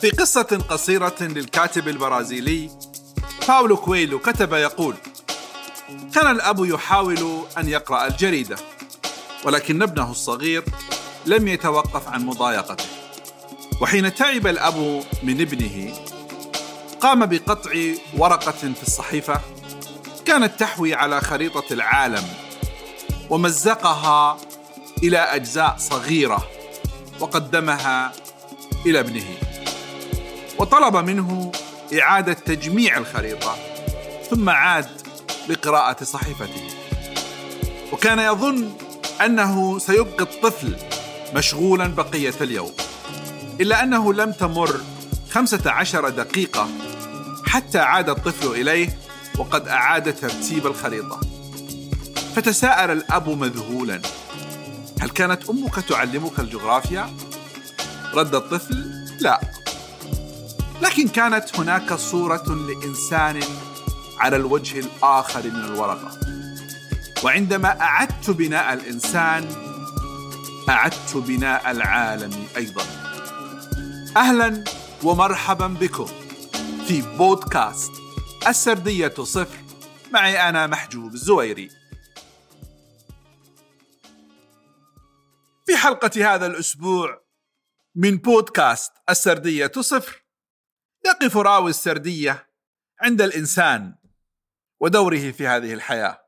في قصة قصيرة للكاتب البرازيلي باولو كويلو كتب يقول: كان الأب يحاول أن يقرأ الجريدة، ولكن ابنه الصغير لم يتوقف عن مضايقته. وحين تعب الأب من ابنه، قام بقطع ورقة في الصحيفة كانت تحوي على خريطة العالم، ومزقها إلى أجزاء صغيرة، وقدمها إلى ابنه. وطلب منه إعادة تجميع الخريطة ثم عاد لقراءة صحيفته وكان يظن أنه سيبقي الطفل مشغولا بقية اليوم إلا أنه لم تمر خمسة عشر دقيقة حتى عاد الطفل إليه وقد أعاد ترتيب الخريطة فتساءل الأب مذهولا هل كانت أمك تعلمك الجغرافيا؟ رد الطفل لا. لكن كانت هناك صورة لإنسان على الوجه الآخر من الورقة. وعندما أعدت بناء الإنسان أعدت بناء العالم أيضا. أهلا ومرحبا بكم في بودكاست السردية صفر. معي أنا محجوب الزويري في حلقة هذا الأسبوع من بودكاست السردية صفر. يقف راوي السردية عند الإنسان ودوره في هذه الحياة.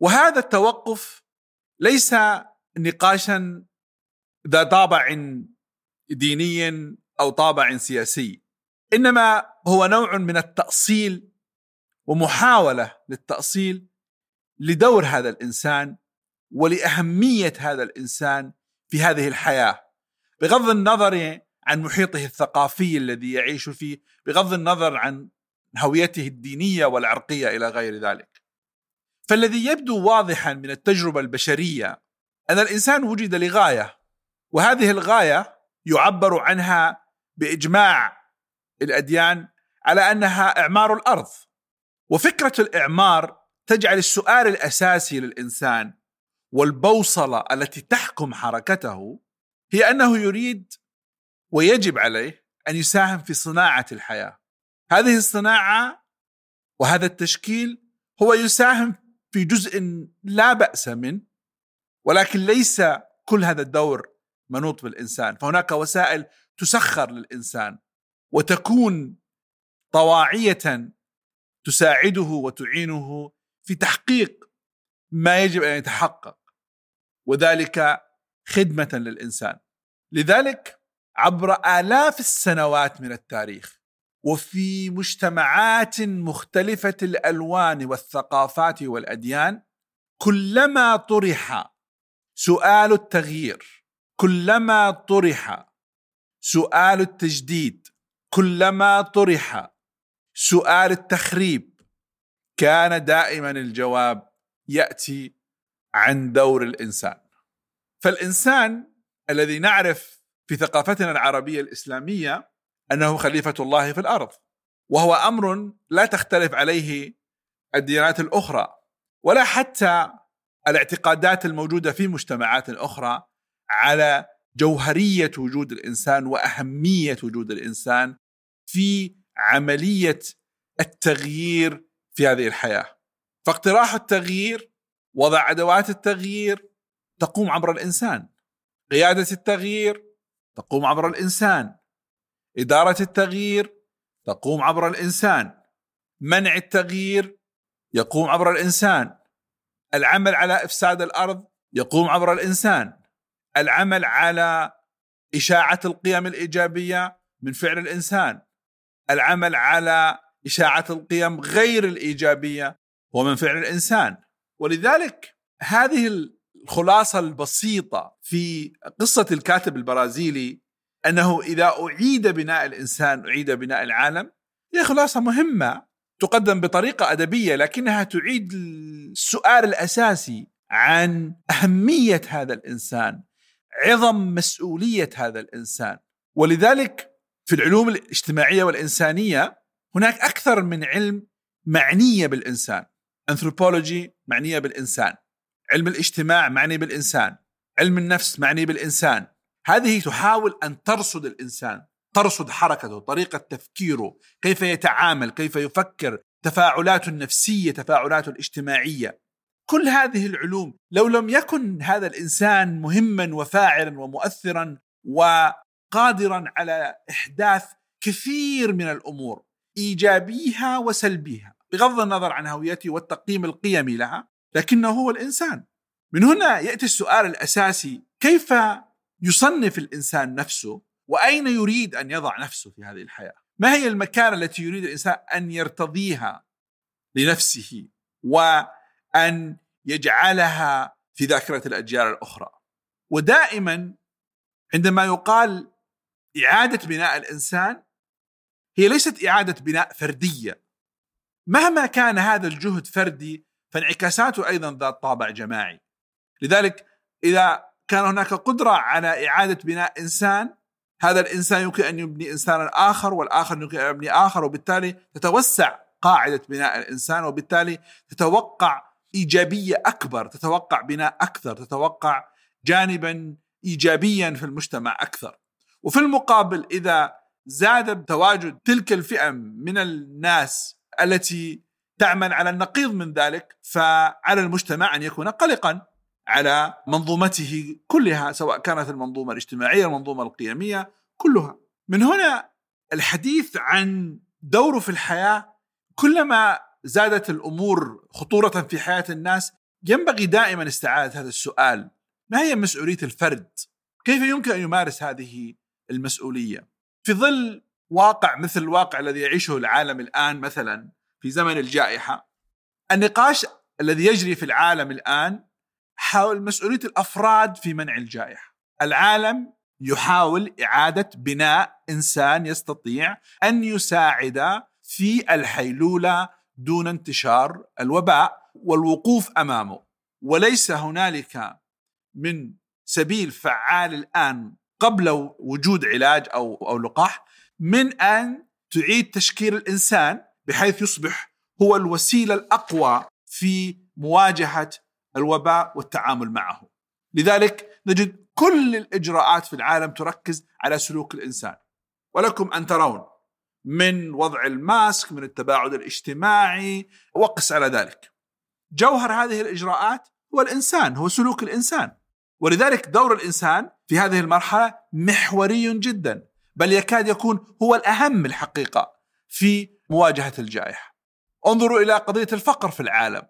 وهذا التوقف ليس نقاشا ذا طابع ديني أو طابع سياسي إنما هو نوع من التأصيل ومحاولة للتأصيل لدور هذا الإنسان ولأهمية هذا الإنسان في هذه الحياة. بغض النظر عن محيطه الثقافي الذي يعيش فيه بغض النظر عن هويته الدينية والعرقية إلى غير ذلك. فالذي يبدو واضحا من التجربة البشرية أن الإنسان وجد لغاية وهذه الغاية يعبر عنها بإجماع الأديان على أنها إعمار الأرض. وفكرة الإعمار تجعل السؤال الأساسي للإنسان والبوصلة التي تحكم حركته هي أنه يريد ويجب عليه أن يساهم في صناعة الحياة. هذه الصناعة وهذا التشكيل هو يساهم في جزء لا بأس منه ولكن ليس كل هذا الدور منوط بالإنسان، فهناك وسائل تسخر للإنسان وتكون طواعية تساعده وتعينه في تحقيق ما يجب أن يتحقق وذلك خدمة للإنسان. لذلك عبر آلاف السنوات من التاريخ وفي مجتمعات مختلفة الألوان والثقافات والأديان كلما طرح سؤال التغيير كلما طرح سؤال التجديد كلما طرح سؤال التخريب كان دائما الجواب يأتي عن دور الإنسان فالإنسان الذي نعرف في ثقافتنا العربية الإسلامية أنه خليفة الله في الأرض وهو أمر لا تختلف عليه الديانات الأخرى ولا حتى الاعتقادات الموجودة في مجتمعات أخرى على جوهرية وجود الإنسان وأهمية وجود الإنسان في عملية التغيير في هذه الحياة. فاقتراح التغيير وضع أدوات التغيير تقوم عبر الإنسان. قيادة التغيير تقوم عبر الإنسان. إدارة التغيير تقوم عبر الإنسان. منع التغيير يقوم عبر الإنسان. العمل على إفساد الأرض يقوم عبر الإنسان. العمل على إشاعة القيم الإيجابية من فعل الإنسان. العمل على إشاعة القيم غير الإيجابية هو من فعل الإنسان. ولذلك هذه الخلاصة البسيطة في قصة الكاتب البرازيلي أنه إذا أعيد بناء الإنسان أعيد بناء العالم هي خلاصة مهمة تقدم بطريقة أدبية لكنها تعيد السؤال الأساسي عن أهمية هذا الإنسان عظم مسؤولية هذا الإنسان. ولذلك في العلوم الاجتماعية والإنسانية هناك أكثر من علم معنية بالإنسان انثروبولوجي معنية بالإنسان. علم الاجتماع معني بالإنسان علم النفس معني بالإنسان. هذه تحاول أن ترصد الإنسان ترصد حركته طريقة تفكيره كيف يتعامل كيف يفكر تفاعلاته النفسية تفاعلاته الاجتماعية. كل هذه العلوم لو لم يكن هذا الإنسان مهما وفاعلا ومؤثرا وقادرا على إحداث كثير من الأمور إيجابيها وسلبيها بغض النظر عن هويته والتقييم القيمي لها لكنه هو الإنسان من هنا يأتي السؤال الأساسي كيف يصنف الإنسان نفسه وأين يريد أن يضع نفسه في هذه الحياة؟ ما هي المكانة التي يريد الإنسان أن يرتضيها لنفسه وأن يجعلها في ذاكرة الأجيال الأخرى؟ ودائما عندما يقال إعادة بناء الإنسان هي ليست إعادة بناء فردية مهما كان هذا الجهد فردي فانعكاساته أيضا ذات طابع جماعي لذلك إذا كان هناك قدرة على إعادة بناء إنسان هذا الإنسان يمكن أن يبني انسانا آخر والآخر يمكن أن يبني آخر وبالتالي تتوسع قاعدة بناء الإنسان وبالتالي تتوقع إيجابية أكبر، تتوقع بناء أكثر، تتوقع جانبا ايجابيا في المجتمع أكثر. وفي المقابل إذا زاد تواجد تلك الفئة من الناس التي تعمل على النقيض من ذلك فعلى المجتمع أن يكون قلقا على منظومته كلها سواء كانت المنظومة الاجتماعية المنظومة القيمية كلها. من هنا الحديث عن دوره في الحياة كلما زادت الأمور خطورة في حياة الناس ينبغي دائما استعادة هذا السؤال. ما هي مسؤولية الفرد؟ كيف يمكن أن يمارس هذه المسؤولية؟ في ظل واقع مثل الواقع الذي يعيشه العالم الآن مثلا في زمن الجائحة النقاش الذي يجري في العالم الآن حول مسؤولية الأفراد في منع الجائحة. العالم يحاول إعادة بناء إنسان يستطيع أن يساعد في الحيلولة دون انتشار الوباء والوقوف أمامه وليس هنالك من سبيل فعال الآن قبل وجود علاج أو أو لقاح من أن تعيد تشكيل الإنسان بحيث يصبح هو الوسيلة الأقوى في مواجهة الوباء والتعامل معه. لذلك نجد كل الإجراءات في العالم تركز على سلوك الإنسان. ولكم أن ترون من وضع الماسك من التباعد الاجتماعي وقس على ذلك. جوهر هذه الإجراءات هو الإنسان هو سلوك الإنسان. ولذلك دور الإنسان في هذه المرحلة محوري جدا بل يكاد يكون هو الأهم الحقيقة في مواجهة الجائحة انظروا إلى قضية الفقر في العالم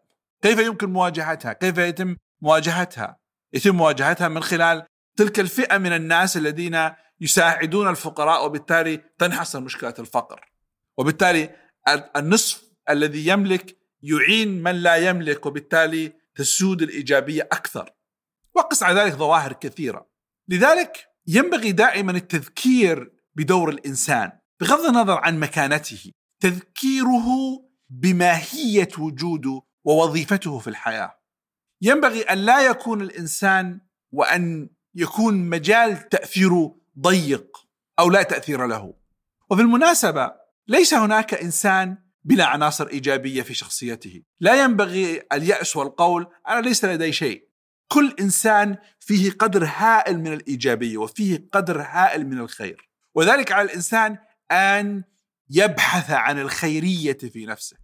كيف يمكن مواجهتها؟ كيف يتم مواجهتها؟ يتم مواجهتها من خلال تلك الفئة من الناس الذين يساعدون الفقراء وبالتالي تنحصر مشكلة الفقر. وبالتالي النصف الذي يملك يعين من لا يملك وبالتالي تسود الإيجابية أكثر. وقس على ذلك ظواهر كثيرة. لذلك ينبغي دائما التذكير بدور الإنسان بغض النظر عن مكانته، تذكيره بماهية وجوده ووظيفته في الحياة. ينبغي أن لا يكون الإنسان وأن يكون مجال تأثيره ضيق أو لا تأثير له. وفي المناسبة ليس هناك إنسان بلا عناصر إيجابية في شخصيته. لا ينبغي اليأس والقول أنا ليس لدي شيء. كل إنسان فيه قدر هائل من الإيجابية وفيه قدر هائل من الخير. وذلك على الإنسان أن يبحث عن الخيرية في نفسه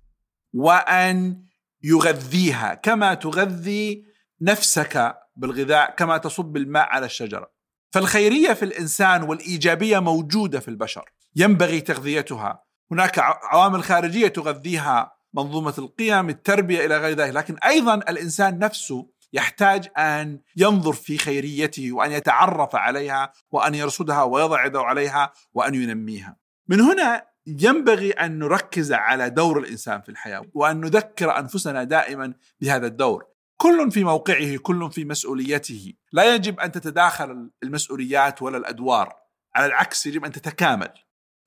وأن يغذيها كما تغذي نفسك بالغذاء كما تصب الماء على الشجرة. فالخيرية في الإنسان والإيجابية موجودة في البشر. ينبغي تغذيتها. هناك عوامل خارجية تغذيها منظومة القيم التربية إلى غير ذلك. لكن أيضا الإنسان نفسه يحتاج أن ينظر في خيريته وأن يتعرف عليها وأن يرصدها ويضع يده عليها وأن ينميها. من هنا ينبغي أن نركز على دور الإنسان في الحياة وأن نذكر أنفسنا دائما بهذا الدور. كل في موقعه كل في مسؤوليته. لا يجب أن تتداخل المسؤوليات ولا الأدوار. على العكس يجب أن تتكامل.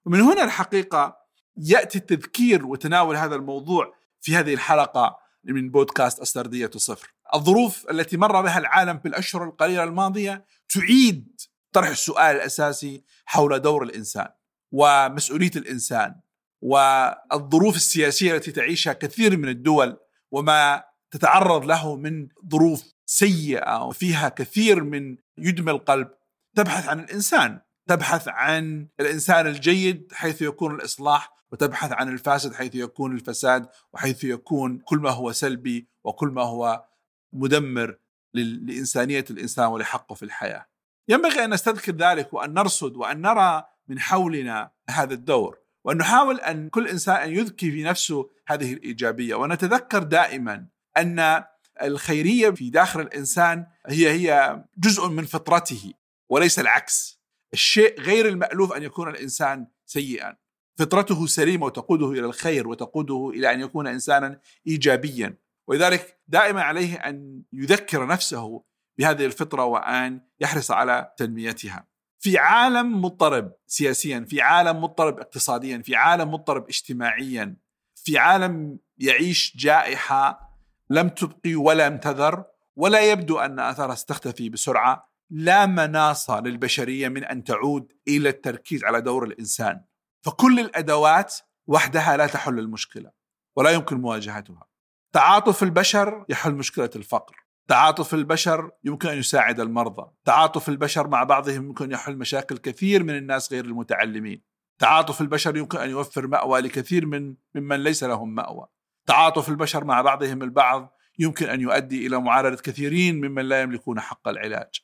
ومن هنا الحقيقة يأتي التذكير وتناول هذا الموضوع في هذه الحلقة من بودكاست السرديه صفر. الظروف التي مر بها العالم في الأشهر القليلة الماضية تعيد طرح السؤال الأساسي حول دور الإنسان. ومسؤولية الإنسان والظروف السياسية التي تعيشها كثير من الدول وما تتعرض له من ظروف سيئة وفيها كثير من يدمي القلب تبحث عن الإنسان، تبحث عن الإنسان الجيد حيث يكون الإصلاح وتبحث عن الفاسد حيث يكون الفساد وحيث يكون كل ما هو سلبي وكل ما هو مدمر لإنسانية الإنسان ولحقه في الحياة. ينبغي أن نستذكر ذلك وأن نرصد وأن نرى من حولنا هذا الدور وان نحاول أن كل إنسان أن يذكي في نفسه هذه الإيجابية ونتذكر دائما أن الخيرية في داخل الإنسان هي هي جزء من فطرته وليس العكس. الشيء غير المألوف أن يكون الإنسان سيئا. فطرته سليمة وتقوده إلى الخير وتقوده إلى أن يكون انسانا ايجابيا ولذلك دائما عليه أن يذكر نفسه بهذه الفطرة وأن يحرص على تنميتها. في عالم مضطرب سياسيا، في عالم مضطرب اقتصاديا، في عالم مضطرب اجتماعيا، في عالم يعيش جائحة لم تبقي ولم تذر ولا يبدو أن آثارها ستختفي بسرعة، لا مناص للبشرية من أن تعود إلى التركيز على دور الإنسان. فكل الأدوات وحدها لا تحل المشكلة ولا يمكن مواجهتها. تعاطف البشر يحل مشكلة الفقر تعاطف البشر يمكن أن يساعد المرضى. تعاطف البشر مع بعضهم يمكن أن يحل مشاكل كثير من الناس غير المتعلمين. تعاطف البشر يمكن أن يوفر مأوى لكثير من ممن ليس لهم مأوى. تعاطف البشر مع بعضهم البعض يمكن أن يؤدي إلى معالجه كثيرين ممن لا يملكون حق العلاج.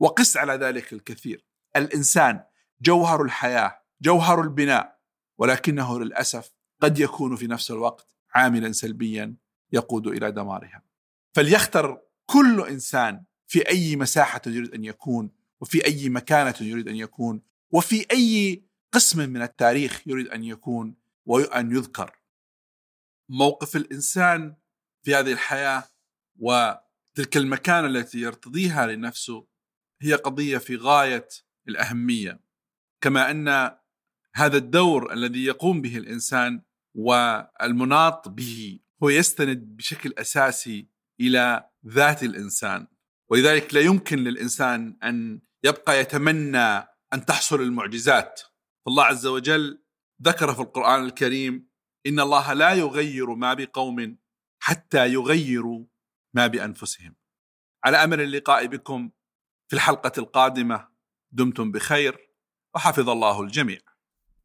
وقس على ذلك الكثير. الإنسان جوهر الحياة جوهر البناء ولكنه للأسف قد يكون في نفس الوقت عاملا سلبيا يقود إلى دمارها. فليختر كل إنسان في أي مساحة يريد أن يكون وفي أي مكانة يريد أن يكون وفي أي قسم من التاريخ يريد أن يكون وان يذكر. موقف الإنسان في هذه الحياة وتلك المكانة التي يرتضيها لنفسه هي قضية في غاية الأهمية كما أن هذا الدور الذي يقوم به الإنسان والمناط به هو يستند بشكل أساسي إلى ذات الإنسان. ولذلك لا يمكن للإنسان أن يبقى يتمنى أن تحصل المعجزات. فالله عز وجل ذكر في القرآن الكريم إن الله لا يغير ما بقوم حتى يغيروا ما بأنفسهم. على أمل اللقاء بكم في الحلقة القادمة دمتم بخير وحفظ الله الجميع.